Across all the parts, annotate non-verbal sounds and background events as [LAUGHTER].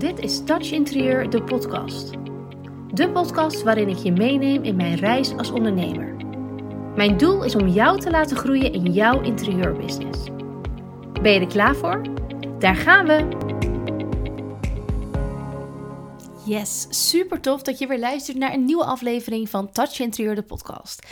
Dit is Touch Interieur, de podcast. De podcast waarin ik je meeneem in mijn reis als ondernemer. Mijn doel is om jou te laten groeien in jouw interieurbusiness. Ben je er klaar voor? Daar gaan we! Yes, super tof dat je weer luistert naar een nieuwe aflevering van Touch Interieur, de podcast.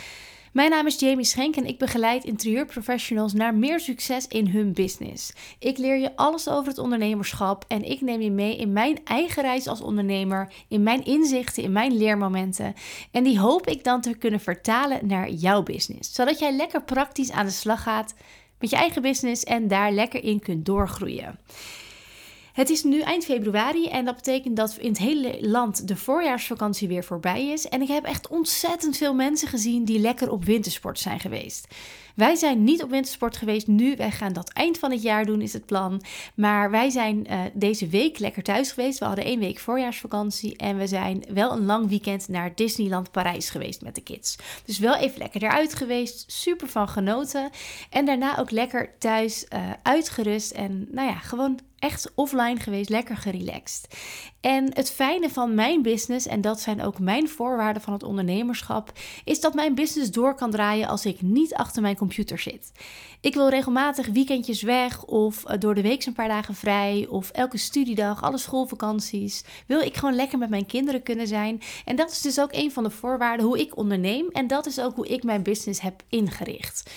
Mijn naam is Jamie Schenk en ik begeleid interieurprofessionals naar meer succes in hun business. Ik leer je alles over het ondernemerschap en ik neem je mee in mijn eigen reis als ondernemer, in mijn inzichten, in mijn leermomenten. En die hoop ik dan te kunnen vertalen naar jouw business, zodat jij lekker praktisch aan de slag gaat met je eigen business en daar lekker in kunt doorgroeien. Het is nu eind februari en dat betekent dat in het hele land de voorjaarsvakantie weer voorbij is. En ik heb echt ontzettend veel mensen gezien die lekker op wintersport zijn geweest. Wij zijn niet op wintersport geweest nu. Wij gaan dat eind van het jaar doen, is het plan. Maar wij zijn uh, deze week lekker thuis geweest. We hadden één week voorjaarsvakantie. En we zijn wel een lang weekend naar Disneyland Parijs geweest met de kids. Dus wel even lekker eruit geweest. Super van genoten. En daarna ook lekker thuis uh, uitgerust. En nou ja, gewoon echt offline geweest, lekker gerelaxed. En het fijne van mijn business, en dat zijn ook mijn voorwaarden van het ondernemerschap, is dat mijn business door kan draaien als ik niet achter mijn computer zit. Ik wil regelmatig weekendjes weg of eh, door de week een paar dagen vrij of elke studiedag, alle schoolvakanties. Wil ik gewoon lekker met mijn kinderen kunnen zijn. En dat is dus ook een van de voorwaarden hoe ik onderneem en dat is ook hoe ik mijn business heb ingericht.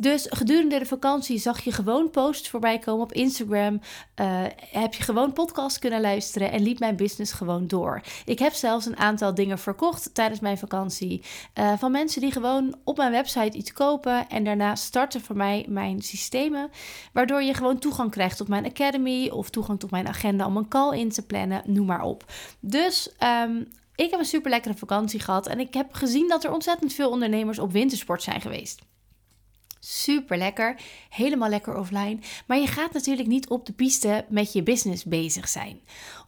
Dus gedurende de vakantie zag je gewoon posts voorbij komen op Instagram. Uh, heb je gewoon podcasts kunnen luisteren en liep mijn business gewoon door. Ik heb zelfs een aantal dingen verkocht tijdens mijn vakantie. Uh, van mensen die gewoon op mijn website iets kopen en daarna starten voor mij mijn systemen. Waardoor je gewoon toegang krijgt tot mijn academy of toegang tot mijn agenda om een call in te plannen, noem maar op. Dus um, ik heb een super lekkere vakantie gehad en ik heb gezien dat er ontzettend veel ondernemers op wintersport zijn geweest. Super lekker, helemaal lekker offline. Maar je gaat natuurlijk niet op de piste met je business bezig zijn.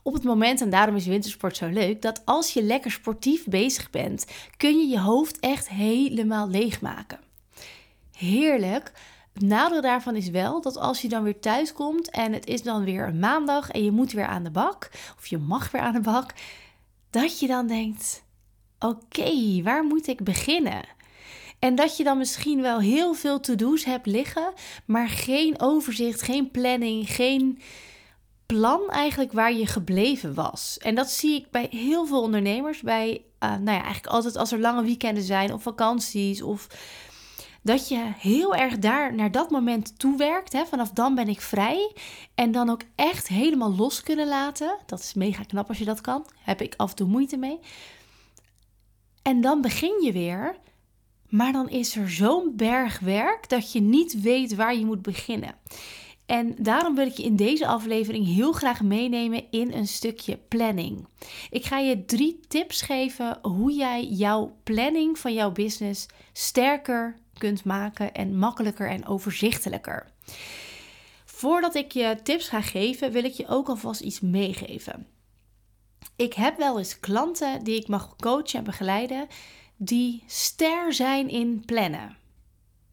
Op het moment, en daarom is wintersport zo leuk, dat als je lekker sportief bezig bent, kun je je hoofd echt helemaal leegmaken. Heerlijk. Het nadeel daarvan is wel dat als je dan weer thuis komt en het is dan weer een maandag en je moet weer aan de bak, of je mag weer aan de bak, dat je dan denkt: oké, waar moet ik beginnen? En dat je dan misschien wel heel veel to-do's hebt liggen, maar geen overzicht, geen planning, geen plan eigenlijk waar je gebleven was. En dat zie ik bij heel veel ondernemers, bij uh, nou ja, eigenlijk altijd als er lange weekenden zijn of vakanties of dat je heel erg daar naar dat moment toewerkt. Hè? Vanaf dan ben ik vrij. En dan ook echt helemaal los kunnen laten. Dat is mega knap als je dat kan. Heb ik af en toe moeite mee. En dan begin je weer maar dan is er zo'n berg werk dat je niet weet waar je moet beginnen. En daarom wil ik je in deze aflevering heel graag meenemen in een stukje planning. Ik ga je drie tips geven hoe jij jouw planning van jouw business sterker kunt maken en makkelijker en overzichtelijker. Voordat ik je tips ga geven, wil ik je ook alvast iets meegeven. Ik heb wel eens klanten die ik mag coachen en begeleiden die ster zijn in plannen.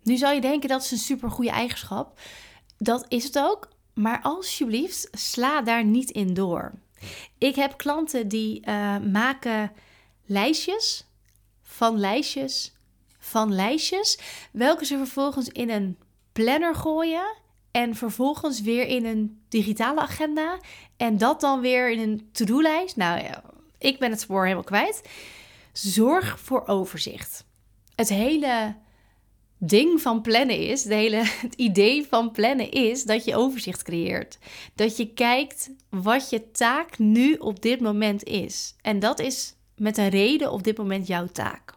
Nu zou je denken dat is een super goede eigenschap. Dat is het ook. Maar alsjeblieft, sla daar niet in door. Ik heb klanten die uh, maken lijstjes van lijstjes van lijstjes, welke ze vervolgens in een planner gooien en vervolgens weer in een digitale agenda en dat dan weer in een to-do-lijst. Nou ik ben het spoor helemaal kwijt. Zorg voor overzicht. Het hele ding van plannen is, de hele, [LAUGHS] het idee van plannen is dat je overzicht creëert. Dat je kijkt wat je taak nu op dit moment is. En dat is met een reden op dit moment jouw taak.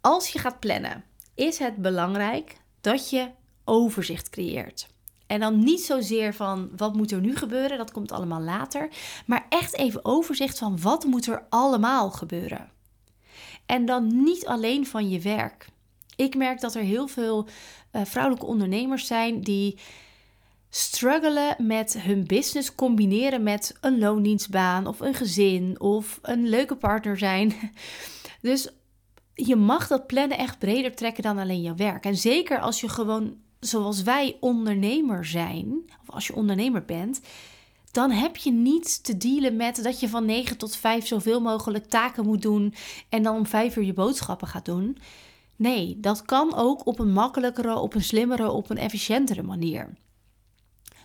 Als je gaat plannen, is het belangrijk dat je overzicht creëert. En dan niet zozeer van wat moet er nu gebeuren, dat komt allemaal later. Maar echt even overzicht van wat moet er allemaal gebeuren. En dan niet alleen van je werk. Ik merk dat er heel veel uh, vrouwelijke ondernemers zijn die struggelen met hun business combineren met een loondienstbaan of een gezin of een leuke partner zijn. [LAUGHS] Dus je mag dat plannen echt breder trekken dan alleen je werk. En zeker als je gewoon zoals wij ondernemer zijn, of als je ondernemer bent, dan heb je niet te dealen met dat je van 9 tot 5 zoveel mogelijk taken moet doen en dan om 5 uur je boodschappen gaat doen. Nee, dat kan ook op een makkelijkere, op een slimmere, op een efficiëntere manier.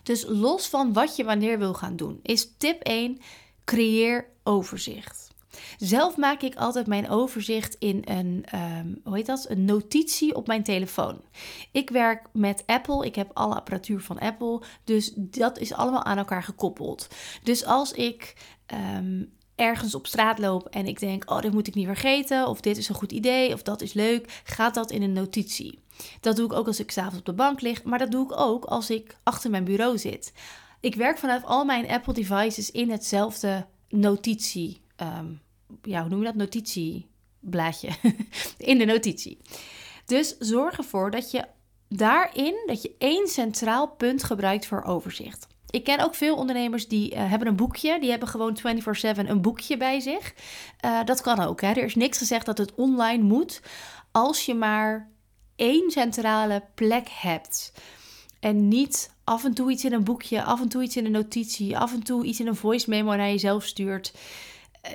Dus los van wat je wanneer wil gaan doen, is tip 1: creëer overzicht. Zelf maak ik altijd mijn overzicht in een, um, hoe heet dat? een notitie op mijn telefoon. Ik werk met Apple, ik heb alle apparatuur van Apple, dus dat is allemaal aan elkaar gekoppeld. Dus als ik ehm, ergens op straat loop en ik denk, oh, dit moet ik niet vergeten, of dit is een goed idee, of dat is leuk, gaat dat in een notitie. Dat doe ik ook als ik s'avonds op de bank lig, maar dat doe ik ook als ik achter mijn bureau zit. Ik werk vanuit al mijn Apple devices in hetzelfde notitie. Um, ja, hoe noem je dat? Notitieblaadje. [LAUGHS] in de notitie. Dus zorg ervoor dat je daarin dat je één centraal punt gebruikt voor overzicht. Ik ken ook veel ondernemers die uh, hebben een boekje. Die hebben gewoon 24/7 een boekje bij zich. Uh, dat kan ook. Hè. Er is niks gezegd dat het online moet. Als je maar één centrale plek hebt. En niet af en toe iets in een boekje, af en toe iets in een notitie, af en toe iets in een voice memo naar jezelf stuurt.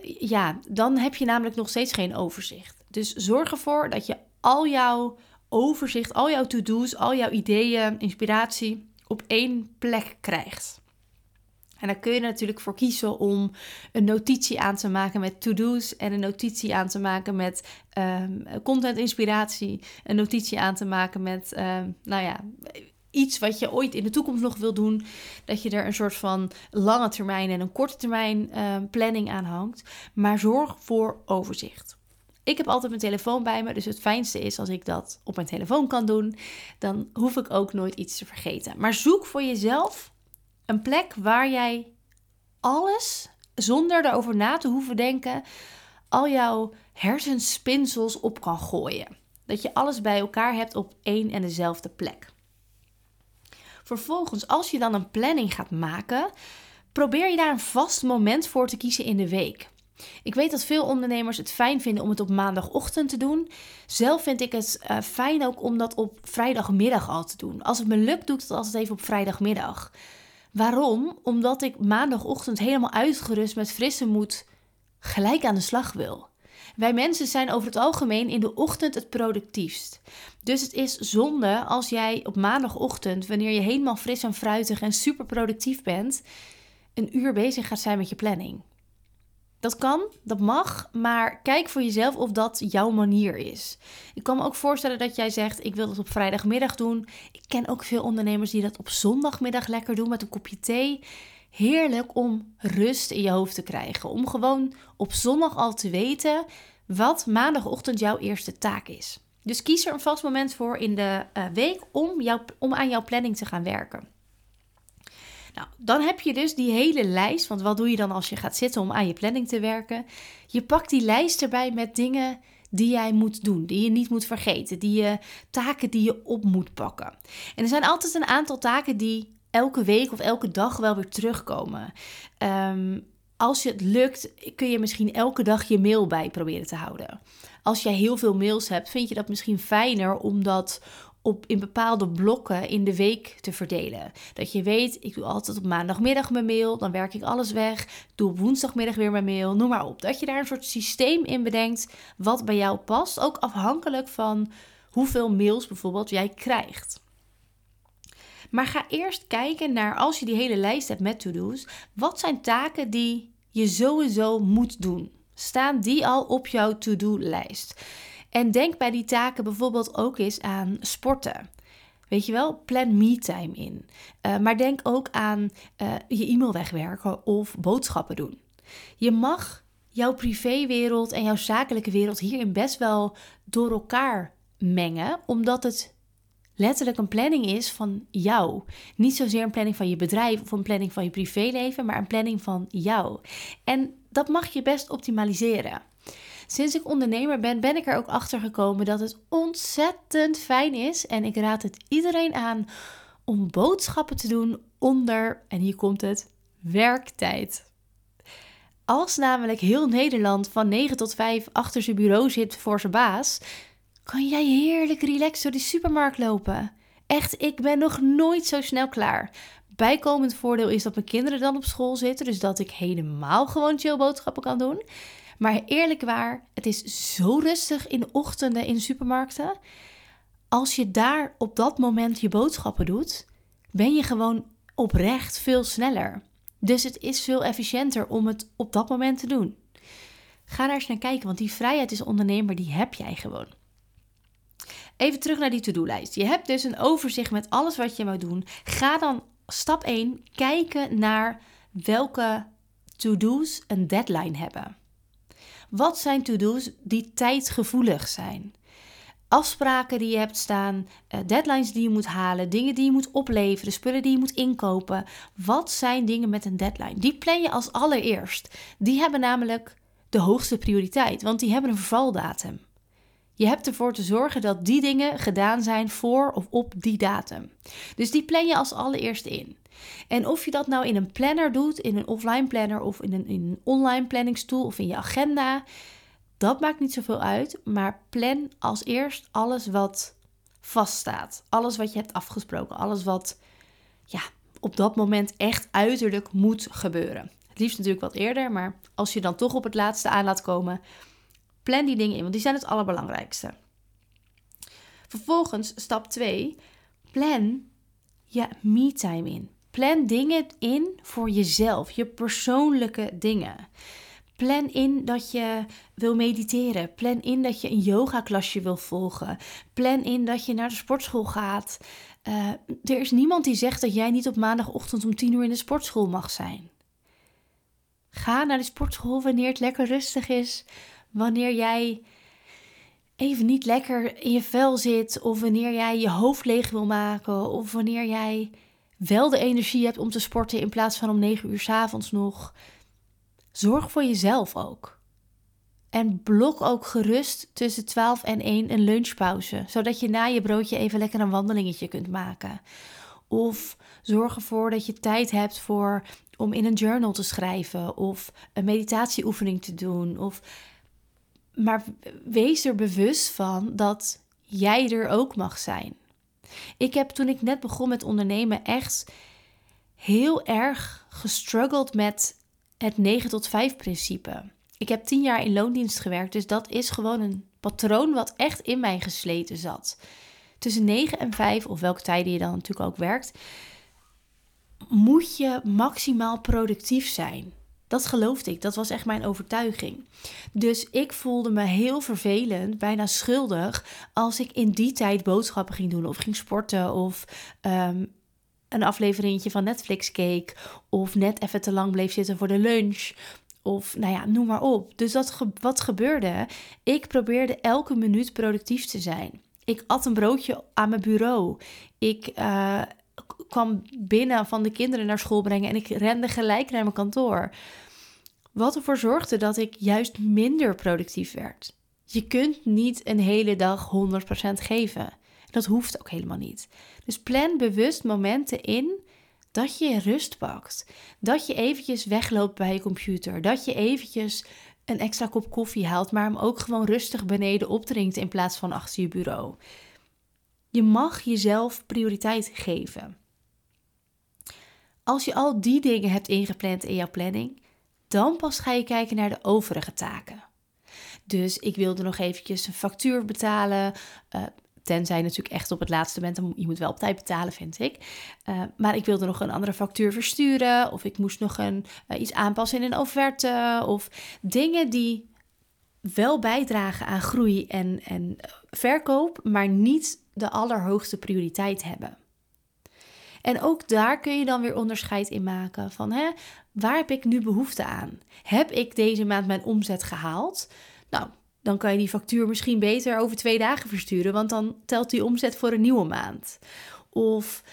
Uh, ja, dan heb je namelijk nog steeds geen overzicht. Dus zorg ervoor dat je al jouw overzicht, al jouw to-do's, al jouw ideeën, inspiratie op één plek krijgt. En dan kun je natuurlijk voor kiezen om een notitie aan te maken met to-do's en een notitie aan te maken met um, content inspiratie, een notitie aan te maken met, um, nou ja, iets wat je ooit in de toekomst nog wil doen, dat je er een soort van lange termijn en een korte termijn um, planning aan hangt. Maar zorg voor overzicht. Ik heb altijd mijn telefoon bij me, dus het fijnste is als ik dat op mijn telefoon kan doen. Dan hoef ik ook nooit iets te vergeten. Maar zoek voor jezelf een plek waar jij alles, zonder erover na te hoeven denken, al jouw hersenspinsels op kan gooien. Dat je alles bij elkaar hebt op één en dezelfde plek. Vervolgens, als je dan een planning gaat maken, probeer je daar een vast moment voor te kiezen in de week. Ik weet dat veel ondernemers het fijn vinden om het op maandagochtend te doen. Zelf vind ik het uh, fijn ook om dat op vrijdagmiddag al te doen. Als het me lukt, doe ik het altijd even op vrijdagmiddag. Waarom? Omdat ik maandagochtend helemaal uitgerust met frisse moed gelijk aan de slag wil. Wij mensen zijn over het algemeen in de ochtend het productiefst. Dus het is zonde als jij op maandagochtend, wanneer je helemaal fris en fruitig en super productief bent, een uur bezig gaat zijn met je planning. Dat kan, dat mag, maar kijk voor jezelf of dat jouw manier is. Ik kan me ook voorstellen dat jij zegt: Ik wil dat op vrijdagmiddag doen. Ik ken ook veel ondernemers die dat op zondagmiddag lekker doen met een kopje thee. Heerlijk om rust in je hoofd te krijgen. Om gewoon op zondag al te weten wat maandagochtend jouw eerste taak is. Dus kies er een vast moment voor in de uh, week om, om aan jouw planning te gaan werken. Nou, dan heb je dus die hele lijst. Want wat doe je dan als je gaat zitten om aan je planning te werken? Je pakt die lijst erbij met dingen die jij moet doen, die je niet moet vergeten, die je taken die je op moet pakken. En er zijn altijd een aantal taken die elke week of elke dag wel weer terugkomen. Um, als je het lukt, kun je misschien elke dag je mail bij proberen te houden. Als jij heel veel mails hebt, vind je dat misschien fijner om dat op, in bepaalde blokken in de week te verdelen. Dat je weet, ik doe altijd op maandagmiddag mijn mail, dan werk ik alles weg. Doe op woensdagmiddag weer mijn mail, noem maar op. Dat je daar een soort systeem in bedenkt wat bij jou past. Ook afhankelijk van hoeveel mails bijvoorbeeld jij krijgt. Maar ga eerst kijken naar, als je die hele lijst hebt met to-do's, wat zijn taken die je sowieso moet doen? Staan die al op jouw to-do-lijst? En denk bij die taken bijvoorbeeld ook eens aan sporten. Weet je wel, plan me-time in. Uh, maar denk ook aan uh, je e-mail wegwerken of boodschappen doen. Je mag jouw privéwereld en jouw zakelijke wereld hierin best wel door elkaar mengen, omdat het letterlijk een planning is van jou. Niet zozeer een planning van je bedrijf of een planning van je privéleven, maar een planning van jou. En dat mag je best optimaliseren. Sinds ik ondernemer ben, ben ik er ook achter gekomen dat het ontzettend fijn is. En ik raad het iedereen aan om boodschappen te doen onder, en hier komt het, werktijd. Als namelijk heel Nederland van 9 tot 5 achter zijn bureau zit voor zijn baas, kan jij heerlijk relaxed door die supermarkt lopen. Echt, ik ben nog nooit zo snel klaar. Bijkomend voordeel is dat mijn kinderen dan op school zitten, dus dat ik helemaal gewoon chill boodschappen kan doen. Maar eerlijk waar, het is zo rustig in de ochtenden in supermarkten. Als je daar op dat moment je boodschappen doet, ben je gewoon oprecht veel sneller. Dus het is veel efficiënter om het op dat moment te doen. Ga daar eens naar kijken, want die vrijheid als ondernemer, die heb jij gewoon. Even terug naar die to-do-lijst. Je hebt dus een overzicht met alles wat je moet doen. Ga dan stap 1 kijken naar welke to-do's een deadline hebben. Wat zijn to-do's die tijdgevoelig zijn? Afspraken die je hebt staan, eh, deadlines die je moet halen, dingen die je moet opleveren, spullen die je moet inkopen. Wat zijn dingen met een deadline? Die plan je als allereerst. Die hebben namelijk de hoogste prioriteit, want die hebben een vervaldatum. Je hebt ervoor te zorgen dat die dingen gedaan zijn voor of op die datum. Dus die plan je als allereerste in. En of je dat nou in een planner doet, in een offline planner of in een, in een online planningstool of in je agenda, dat maakt niet zoveel uit. Maar plan als eerst alles wat vaststaat. Alles wat je hebt afgesproken. Alles wat ja, op dat moment echt uiterlijk moet gebeuren. Het liefst natuurlijk wat eerder, maar als je dan toch op het laatste aan laat komen, plan die dingen in, want die zijn het allerbelangrijkste. Vervolgens, stap 2, plan je me-time in. Plan dingen in voor jezelf, je persoonlijke dingen. Plan in dat je wil mediteren. Plan in dat je een yoga-klasje wil volgen. Plan in dat je naar de sportschool gaat. Uh, er is niemand die zegt dat jij niet op maandagochtend om 10 uur in de sportschool mag zijn. Ga naar de sportschool wanneer het lekker rustig is. Wanneer jij even niet lekker in je vel zit. Of wanneer jij je hoofd leeg wil maken. Of wanneer jij wel de energie hebt om te sporten in plaats van om 9 uur s avonds nog. Zorg voor jezelf ook. En blok ook gerust tussen 12 en 1 een lunchpauze, zodat je na je broodje even lekker een wandelingetje kunt maken. Of zorg ervoor dat je tijd hebt voor om in een journal te schrijven of een meditatieoefening te doen. Of... Maar wees er bewust van dat jij er ook mag zijn. Ik heb toen ik net begon met ondernemen echt heel erg gestruggeld met het 9 tot 5 principe. Ik heb 10 jaar in loondienst gewerkt, dus dat is gewoon een patroon wat echt in mij gesleten zat. Tussen 9 en 5, of welke tijden je dan natuurlijk ook werkt, moet je maximaal productief zijn. Dat geloofde ik, dat was echt mijn overtuiging. Dus ik voelde me heel vervelend, bijna schuldig, als ik in die tijd boodschappen ging doen of ging sporten of um, een afleveringetje van Netflix keek of net even te lang bleef zitten voor de lunch. Of nou ja, noem maar op. Dus wat gebeurde? Ik probeerde elke minuut productief te zijn. Ik at een broodje aan mijn bureau. Ik uh, kwam binnen van de kinderen naar school brengen en ik rende gelijk naar mijn kantoor. Wat ervoor zorgde dat ik juist minder productief werd. Je kunt niet een hele dag 100% geven. Dat hoeft ook helemaal niet. Dus plan bewust momenten in dat je rust pakt. Dat je eventjes wegloopt bij je computer. Dat je eventjes een extra kop koffie haalt, maar hem ook gewoon rustig beneden opdrinkt in plaats van achter je bureau. Je mag jezelf prioriteit geven. Als je al die dingen hebt ingepland in jouw planning, dan pas ga je kijken naar de overige taken. Dus ik wilde nog eventjes een factuur betalen. Uh, tenzij natuurlijk echt op het laatste moment. Je moet wel op tijd betalen, vind ik. Uh, maar ik wilde nog een andere factuur versturen. Of ik moest nog een, uh, iets aanpassen in een offerte. Of dingen die wel bijdragen aan groei en, en verkoop, maar niet de allerhoogste prioriteit hebben. En ook daar kun je dan weer onderscheid in maken van hè, waar heb ik nu behoefte aan? Heb ik deze maand mijn omzet gehaald? Nou, dan kan je die factuur misschien beter over twee dagen versturen, want dan telt die omzet voor een nieuwe maand. Of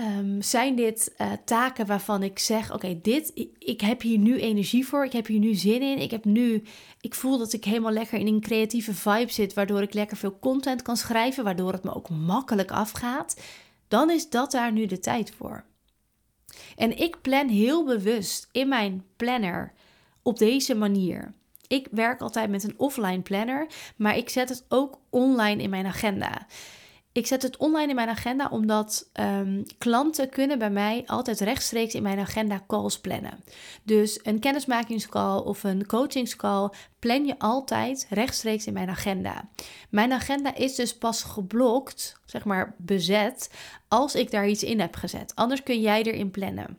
um, zijn dit uh, taken waarvan ik zeg: Oké, dit, ik, ik, heb hier nu energie voor, ik heb hier nu zin in, ik heb nu, ik voel dat ik helemaal lekker in een creatieve vibe zit, waardoor ik lekker veel content kan schrijven, waardoor het me ook makkelijk afgaat. Dan is dat daar nu de tijd voor. En ik plan heel bewust in mijn planner op deze manier. Ik werk altijd met een offline planner, maar ik zet het ook online in mijn agenda. Ik zet het online in mijn agenda omdat um, klanten kunnen bij mij altijd rechtstreeks in mijn agenda calls plannen. Dus een kennismakingscall of een coachingscall plan je altijd rechtstreeks in mijn agenda. Mijn agenda is dus pas geblokt, zeg maar bezet, als ik daar iets in heb gezet. Anders kun jij erin plannen.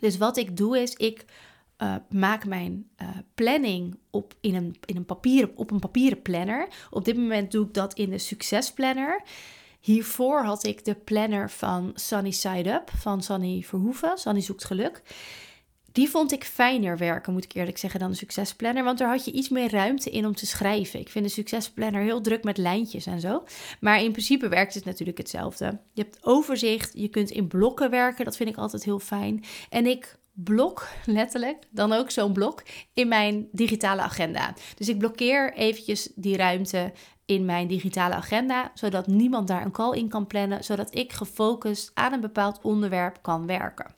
Dus wat ik doe is, ik uh, maak mijn uh, planning op, in een, in een papier, op een papieren planner. Op dit moment doe ik dat in de succesplanner. Hiervoor had ik de planner van Sunny Side Up van Sunny Verhoeven. Sunny zoekt geluk. Die vond ik fijner werken, moet ik eerlijk zeggen, dan de succesplanner. Want daar had je iets meer ruimte in om te schrijven. Ik vind de succesplanner heel druk met lijntjes en zo. Maar in principe werkt het natuurlijk hetzelfde. Je hebt overzicht, je kunt in blokken werken. Dat vind ik altijd heel fijn. En ik blok, letterlijk, dan ook zo'n blok in mijn digitale agenda. Dus ik blokkeer eventjes die ruimte in mijn digitale agenda, zodat niemand daar een call in kan plannen, zodat ik gefocust aan een bepaald onderwerp kan werken.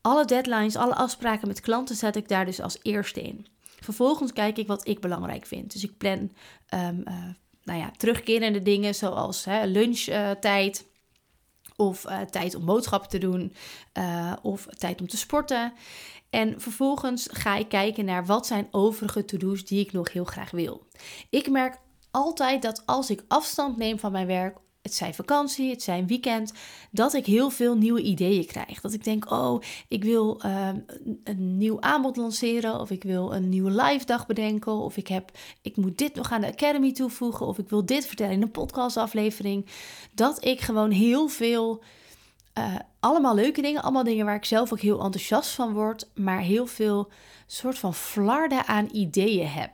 Alle deadlines, alle afspraken met klanten zet ik daar dus als eerste in. Vervolgens kijk ik wat ik belangrijk vind. Dus ik plan um, uh, nou ja, terugkerende dingen zoals hè, lunchtijd. Of uh, tijd om boodschappen te doen, uh, of tijd om te sporten. En vervolgens ga ik kijken naar wat zijn overige to-do's die ik nog heel graag wil. Ik merk altijd dat als ik afstand neem van mijn werk het zijn vakantie, het zijn weekend, dat ik heel veel nieuwe ideeën krijg. Dat ik denk, oh, ik wil ehm, een nieuw aanbod lanceren, of ik wil een nieuwe live dag bedenken, of ik, heb, ik moet dit nog aan de Academy toevoegen, of ik wil dit vertellen in een podcastaflevering. Dat ik gewoon heel veel, uh, allemaal leuke dingen, allemaal dingen waar ik zelf ook heel enthousiast van word, maar heel veel soort van flarden aan ideeën heb.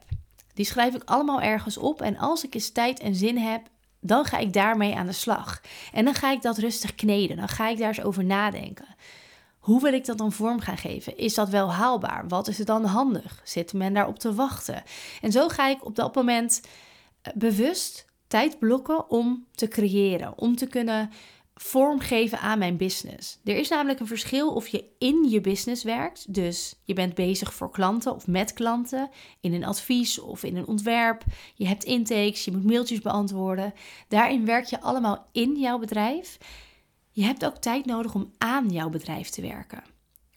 Die schrijf ik allemaal ergens op. En als ik eens tijd en zin heb, dan ga ik daarmee aan de slag. En dan ga ik dat rustig kneden. Dan ga ik daar eens over nadenken. Hoe wil ik dat dan vorm gaan geven? Is dat wel haalbaar? Wat is het dan handig? Zit men daarop te wachten? En zo ga ik op dat moment eh, bewust tijd blokken om te creëren, om te kunnen vormgeven aan mijn business. Er is namelijk een verschil of je in je business werkt, dus je bent bezig voor klanten of met klanten, in een advies of in een ontwerp. Je hebt intakes, je moet mailtjes beantwoorden. Daarin werk je allemaal in jouw bedrijf. Je hebt ook tijd nodig om aan jouw bedrijf te werken.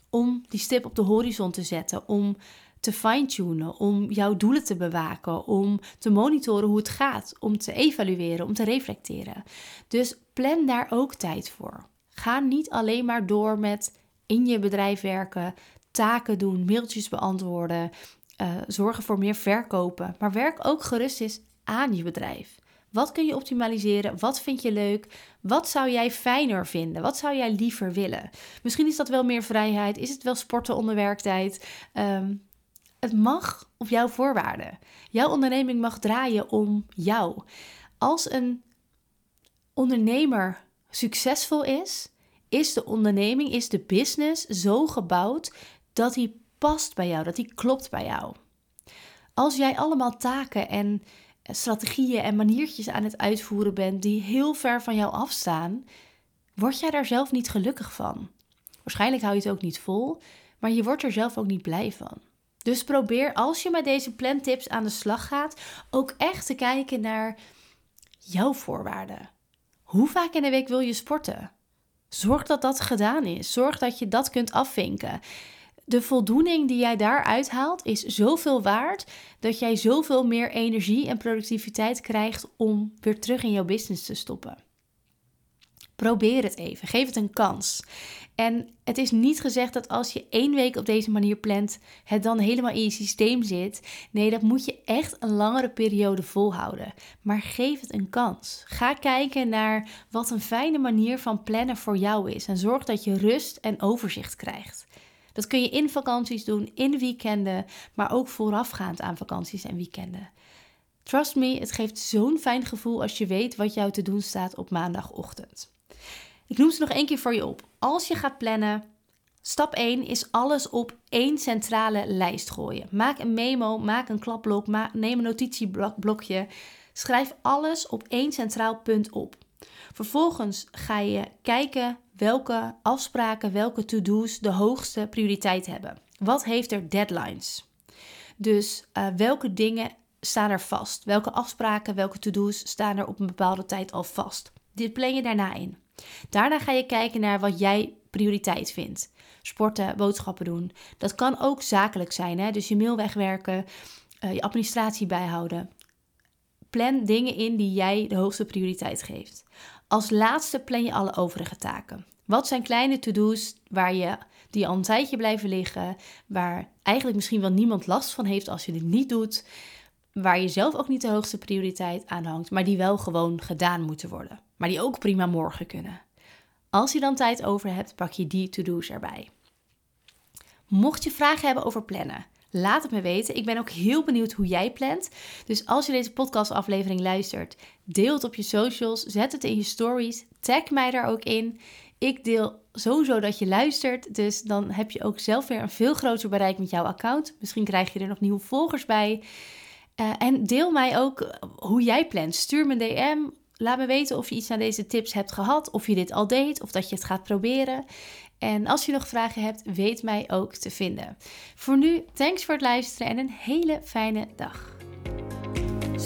Om die stip op de horizon te zetten, om te fine-tunen, om jouw doelen te bewaken, om te monitoren hoe het gaat, om te evalueren, om te reflecteren. Dus plan daar ook tijd voor. Ga niet alleen maar door met in je bedrijf werken, taken doen, mailtjes beantwoorden, uh, zorgen voor meer verkopen, maar werk ook gerust eens aan je bedrijf. Wat kun je optimaliseren? Wat vind je leuk? Wat zou jij fijner vinden? Wat zou jij liever willen? Misschien is dat wel meer vrijheid. Is het wel sporten onder werktijd? Um, het mag op jouw voorwaarden. Jouw onderneming mag draaien om jou. Als een ondernemer succesvol is, is de onderneming, is de business zo gebouwd dat die past bij jou, dat die klopt bij jou. Als jij allemaal taken en strategieën en maniertjes aan het uitvoeren bent die heel ver van jou afstaan, word jij daar zelf niet gelukkig van. Waarschijnlijk hou je het ook niet vol, maar je wordt er zelf ook niet blij van. Dus probeer als je met deze plantips aan de slag gaat, ook echt te kijken naar jouw voorwaarden. Hoe vaak in de week wil je sporten? Zorg dat dat gedaan is. Zorg dat je dat kunt afvinken. De voldoening die jij daaruit haalt is zoveel waard dat jij zoveel meer energie en productiviteit krijgt om weer terug in jouw business te stoppen. Probeer het even. Geef het een kans. En het is niet gezegd dat als je één week op deze manier plant, het dan helemaal in je systeem zit. Nee, dat moet je echt een langere periode volhouden. Maar geef het een kans. Ga kijken naar wat een fijne manier van plannen voor jou is. En zorg dat je rust en overzicht krijgt. Dat kun je in vakanties doen, in weekenden, maar ook voorafgaand aan vakanties en weekenden. Trust me, het geeft zo'n fijn gevoel als je weet wat jou te doen staat op maandagochtend. Ik noem ze nog één keer voor je op. Als je gaat plannen, stap 1 is alles op één centrale lijst gooien. Maak een memo, maak een klapblok, neem een notitieblokje. Schrijf alles op één centraal punt op. Vervolgens ga je kijken welke afspraken, welke to-do's de hoogste prioriteit hebben. Wat heeft er deadlines? Dus uh, welke dingen staan er vast? Welke afspraken, welke to-do's staan er op een bepaalde tijd al vast? Dit plan je daarna in. Daarna ga je kijken naar wat jij prioriteit vindt. Sporten, boodschappen doen. Dat kan ook zakelijk zijn, hè? dus je mail wegwerken, uh, je administratie bijhouden. Plan dingen in die jij de hoogste prioriteit geeft. Als laatste plan je alle overige taken. Wat zijn kleine to-do's waar je, die al een tijdje blijven liggen, waar eigenlijk misschien wel niemand last van heeft als je dit niet doet, waar je zelf ook niet de hoogste prioriteit aan hangt, maar die wel gewoon gedaan moeten worden, maar die ook prima morgen kunnen. Als je dan tijd over hebt, pak je die to-do's erbij. Mocht je vragen hebben over plannen, laat het me weten. Ik ben ook heel benieuwd hoe jij plant. Dus als je deze podcastaflevering luistert, deel het op je socials, zet het in je stories, tag mij daar ook in. Ik deel sowieso dat je luistert, dus dan heb je ook zelf weer een veel groter bereik met jouw account. Misschien krijg je er nog nieuwe volgers bij. Uh, en deel mij ook hoe jij plant. Stuur me een DM. Laat me weten of je iets aan deze tips hebt gehad, of je dit al deed, of dat je het gaat proberen. En als je nog vragen hebt, weet mij ook te vinden. Voor nu, thanks voor het luisteren en een hele fijne dag.